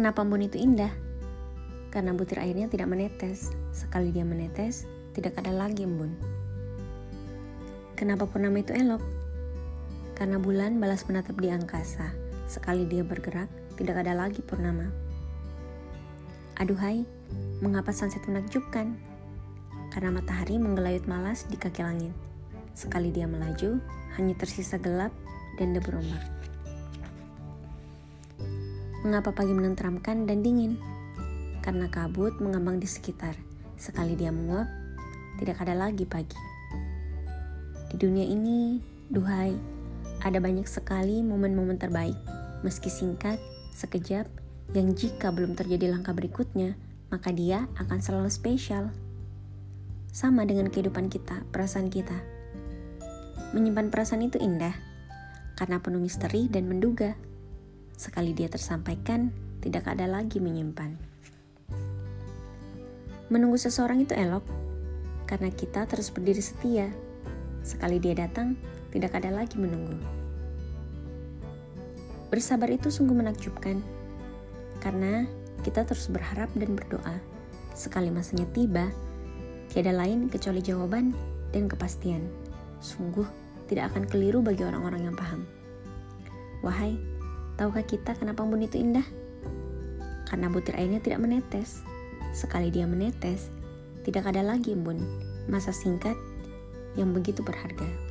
Kenapa embun itu indah? Karena butir airnya tidak menetes. Sekali dia menetes, tidak ada lagi embun. Kenapa purnama itu elok? Karena bulan balas menatap di angkasa. Sekali dia bergerak, tidak ada lagi purnama. Aduhai, mengapa sunset menakjubkan? Karena matahari menggelayut malas di kaki langit. Sekali dia melaju, hanya tersisa gelap dan debu ombak. Mengapa pagi menenteramkan dan dingin? Karena kabut mengambang di sekitar. Sekali dia menguap, tidak ada lagi pagi. Di dunia ini, duhai, ada banyak sekali momen-momen terbaik, meski singkat, sekejap, yang jika belum terjadi langkah berikutnya, maka dia akan selalu spesial. Sama dengan kehidupan kita, perasaan kita. Menyimpan perasaan itu indah, karena penuh misteri dan menduga. Sekali dia tersampaikan, tidak ada lagi menyimpan. Menunggu seseorang itu elok, karena kita terus berdiri setia. Sekali dia datang, tidak ada lagi menunggu. Bersabar itu sungguh menakjubkan, karena kita terus berharap dan berdoa. Sekali masanya tiba, tiada lain kecuali jawaban dan kepastian. Sungguh tidak akan keliru bagi orang-orang yang paham. Wahai, Tahukah kita kenapa embun itu indah? Karena butir airnya tidak menetes. Sekali dia menetes, tidak ada lagi embun. Masa singkat yang begitu berharga.